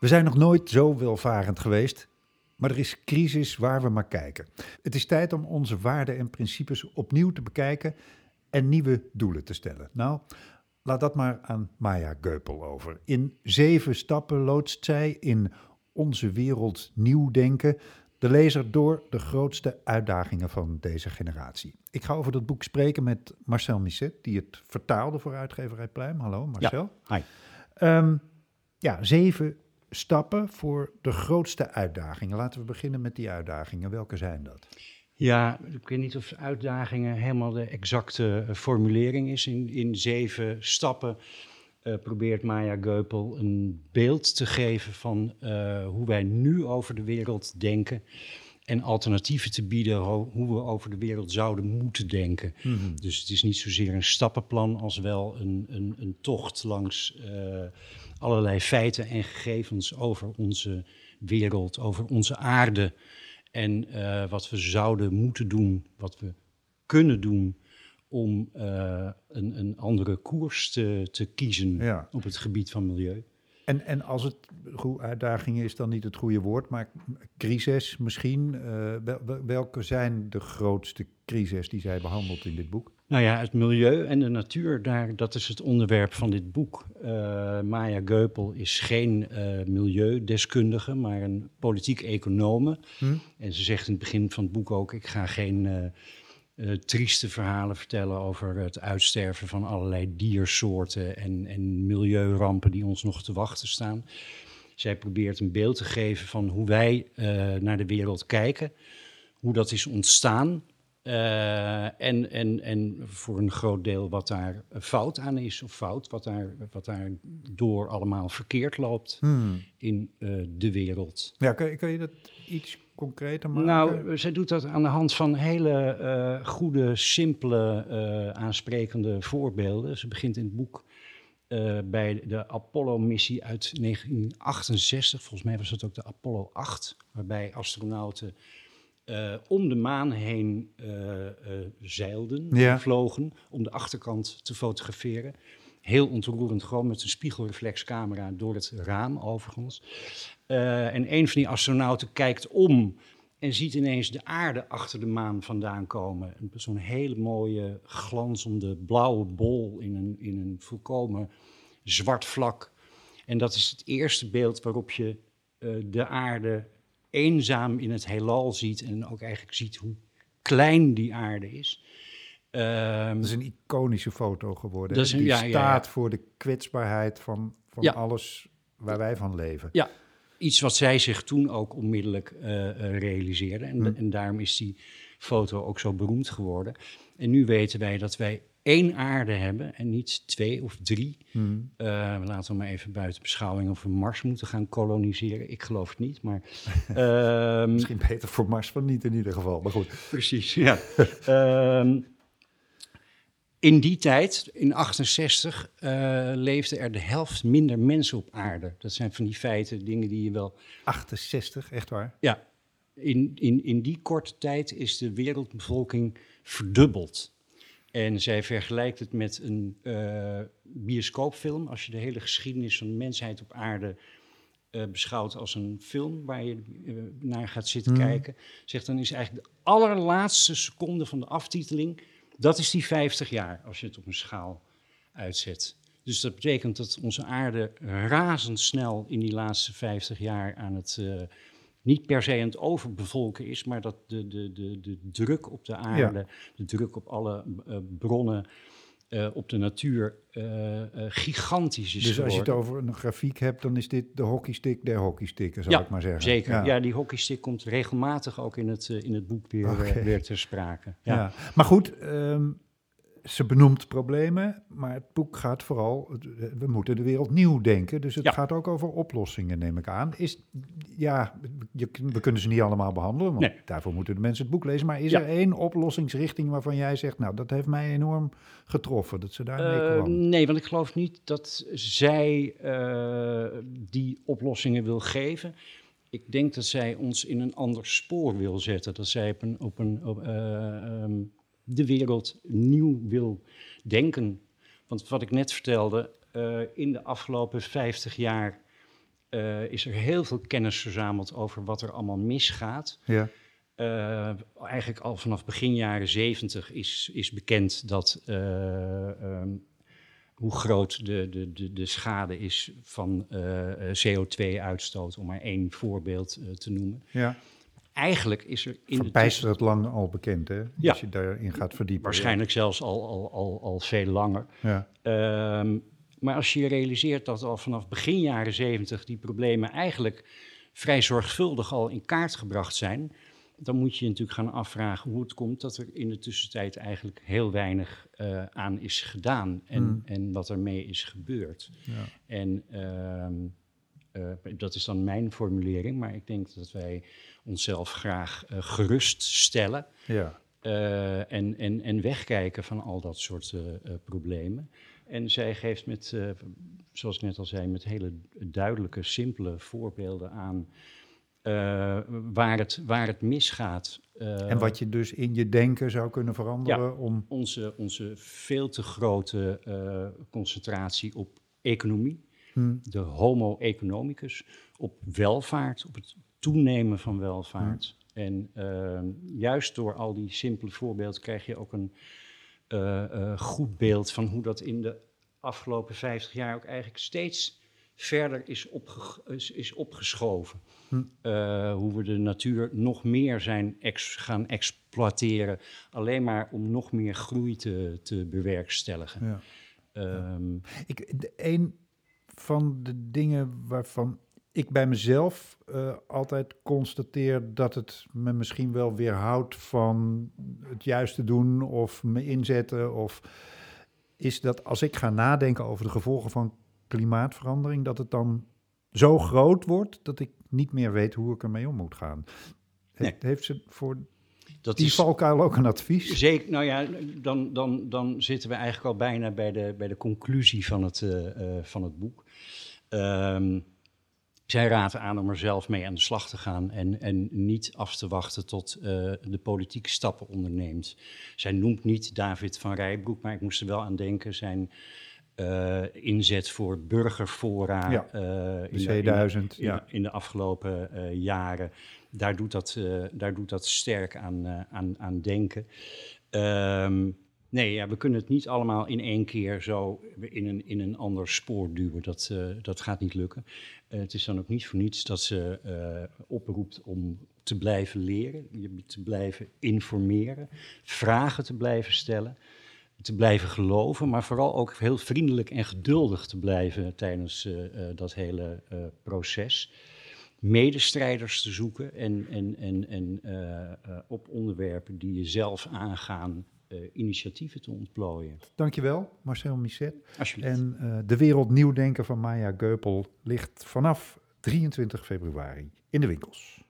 We zijn nog nooit zo welvarend geweest, maar er is crisis waar we maar kijken. Het is tijd om onze waarden en principes opnieuw te bekijken en nieuwe doelen te stellen. Nou, laat dat maar aan Maya Geupel over. In zeven stappen loodst zij in Onze Wereld Nieuw Denken de lezer door de grootste uitdagingen van deze generatie. Ik ga over dat boek spreken met Marcel Misset, die het vertaalde voor uitgeverij Pluim. Hallo Marcel. Ja, hi. Um, ja, zeven stappen voor de grootste uitdagingen. Laten we beginnen met die uitdagingen. Welke zijn dat? Ja, ik weet niet of uitdagingen helemaal de exacte uh, formulering is. In, in zeven stappen uh, probeert Maya Geupel een beeld te geven van uh, hoe wij nu over de wereld denken. En alternatieven te bieden hoe we over de wereld zouden moeten denken. Mm -hmm. Dus het is niet zozeer een stappenplan als wel een, een, een tocht langs allerlei feiten en gegevens over onze wereld, over onze aarde. En wat we zouden moeten doen, wat we kunnen doen om uh, een, een, andere koers te, te kiezen ja. op het gebied van milieu. En, en als het uitdaging is dan niet het goede woord, maar crisis misschien. Uh, wel, welke zijn de grootste crises die zij behandelt in dit boek? Nou ja, het milieu en de natuur, daar, dat is het onderwerp van dit boek. Uh, Maya Geupel is geen uh, milieudeskundige, maar een politiek econome. Hm? En ze zegt in het begin van het boek ook, ik ga geen uh, trieste verhalen vertellen over het uitsterven van allerlei diersoorten en, en milieurampen die ons nog te wachten staan. Zij probeert een beeld te geven van hoe wij naar de wereld kijken, hoe dat is ontstaan, uh, en, en, en voor een groot deel wat daar fout aan is, of fout, wat daar, wat daar door allemaal verkeerd loopt hmm. in uh, de wereld. Ja, kan, kan, je dat iets concreter maken? Nou, zij doet dat aan de hand van hele uh, goede, simpele, aansprekende voorbeelden. Ze begint in het boek bij de Apollo-missie uit 1968. Volgens mij was het ook de Apollo 8, waarbij astronauten uh, om de maan heen uh, uh, zeilden, ja. vlogen, om de achterkant te fotograferen. Heel ontroerend, gewoon met een spiegelreflexcamera door het raam overigens. en een van die astronauten kijkt om en ziet ineens de aarde achter de maan vandaan komen. Zo'n hele mooie, glanzende blauwe bol in een, in een volkomen zwart vlak. En dat is het eerste beeld waarop je de aarde eenzaam in het heelal ziet en ook eigenlijk ziet hoe klein die aarde is. Um, dat is een iconische foto geworden. Dat is een, die ja, staat ja, ja. voor de kwetsbaarheid van, van alles waar wij van leven. Ja, iets wat zij zich toen ook onmiddellijk uh, uh, realiseerde. En, hm. en daarom is die foto ook zo beroemd geworden. En nu weten wij dat wij één aarde hebben en niet twee of drie. Hmm. Uh, laten we maar even buiten beschouwing of we Mars moeten gaan koloniseren. Ik geloof het niet, maar... Uh, Misschien beter voor Mars van niet in ieder geval, maar goed. Precies, ja. uh, in die tijd, in 68, uh, leefde er de helft minder mensen op aarde. Dat zijn van die feiten, dingen die je wel... 68, echt waar? Ja. In, in, in die korte tijd is de wereldbevolking verdubbeld. En zij vergelijkt het met een uh, bioscoopfilm. Als je de hele geschiedenis van de mensheid op aarde uh, beschouwt als een film waar je uh, naar gaat zitten mm. kijken, zegt dan is eigenlijk de allerlaatste seconde van de aftiteling, dat is die 50 jaar, als je het op een schaal uitzet. Dus dat betekent dat onze aarde razendsnel in die laatste 50 jaar aan het niet per se aan het overbevolken is, maar dat de, de, de, de druk op de aarde, ja. de druk op alle uh, bronnen, uh, op de natuur, uh, gigantisch is. Dus als je het over een grafiek hebt, dan is dit de hockeystick der hockeysticken, zou ja, ik maar zeggen. Zeker. Ja. ja, die hockeystick komt regelmatig ook in het, in het boek weer, okay. weer ter sprake. Ja. ja. Maar goed, um, ze benoemt problemen, maar het boek gaat vooral, we moeten de wereld nieuw denken. Dus het ja. gaat ook over oplossingen, neem ik aan. Is, ja, je, we kunnen ze niet allemaal behandelen, want nee. daarvoor moeten de mensen het boek lezen. Maar is ja. er één oplossingsrichting waarvan jij zegt, nou, dat heeft mij enorm getroffen, dat ze daar mee uh, Nee, want ik geloof niet dat zij uh, die oplossingen wil geven. Ik denk dat zij ons in een ander spoor wil zetten. Dat zij op een, op een op, uh, um, de wereld nieuw wil denken. Want wat ik net vertelde, in de afgelopen 50 jaar is er heel veel kennis verzameld over wat er allemaal misgaat. Ja. Uh, eigenlijk al vanaf begin jaren 70 is, is bekend dat um, hoe groot de, de, de, de schade is van uh, CO2-uitstoot, om maar één voorbeeld te noemen. Ja. Eigenlijk is er in het lang al bekend, hè? Ja. Als je daarin gaat verdiepen. Waarschijnlijk zelfs al, al, al, al veel langer. Ja. Ehm, maar als je realiseert dat al vanaf begin jaren 70 die problemen eigenlijk vrij zorgvuldig al in kaart gebracht zijn, dan moet je je natuurlijk gaan afvragen hoe het komt dat er in de tussentijd eigenlijk heel weinig uh, aan is gedaan en, Hmm. en wat ermee is gebeurd. Ja. En ehm, uh, dat is dan mijn formulering, maar ik denk dat wij onszelf graag uh, geruststellen Ja. uh, en, en, en wegkijken van al dat soort problemen. En zij geeft met, zoals ik net al zei, met hele duidelijke, simpele voorbeelden aan waar, het, waar het misgaat. En wat je dus in je denken zou kunnen veranderen ja, om... Onze, onze veel te grote concentratie op economie, Hmm. de homo economicus, op welvaart, op het toenemen van welvaart. Hmm. En juist door al die simpele voorbeelden krijg je ook een uh, goed beeld van hoe dat in de afgelopen 50 jaar ook eigenlijk steeds verder is, opge is, is opgeschoven. Hm. Uh, hoe we de natuur nog meer zijn ex gaan exploiteren, alleen maar om nog meer groei te, te bewerkstelligen. Ja. Um, Ik, de, een van de dingen waarvan ik bij mezelf uh, altijd constateer dat het me misschien wel weerhoudt van het juiste doen of me inzetten, of is dat als ik ga nadenken over de gevolgen van klimaatverandering, dat het dan zo groot wordt dat ik niet meer weet hoe ik ermee om moet gaan. Nee. Heeft, heeft ze voor dat die is, valkuil ook een advies? Zeker, nou ja, dan, dan, dan zitten we eigenlijk al bijna bij de, bij de conclusie van het, uh, uh, van het boek. Um, zij raden aan om er zelf mee aan de slag te gaan en, en niet af te wachten tot uh, de politieke stappen onderneemt. Zij noemt niet David van Rijbroek, maar ik moest er wel aan denken. Zijn uh, inzet voor burgerfora ja, uh, in, de, in, in, de afgelopen jaren. Daar doet dat, daar doet dat sterk aan, aan, aan denken. Um, nee, ja, we kunnen het niet allemaal in één keer zo in een, in een ander spoor duwen. Dat, dat gaat niet lukken. het is dan ook niet voor niets dat ze oproept om te blijven leren, te blijven informeren, vragen te blijven stellen te blijven geloven, maar vooral ook heel vriendelijk en geduldig te blijven tijdens dat hele proces. Medestrijders te zoeken en, en, en, en op onderwerpen die je zelf aangaan, initiatieven te ontplooien. Dankjewel, Marcel Misset. En De Wereld Nieuw Denken van Maya Geupel ligt vanaf 23 februari in de winkels.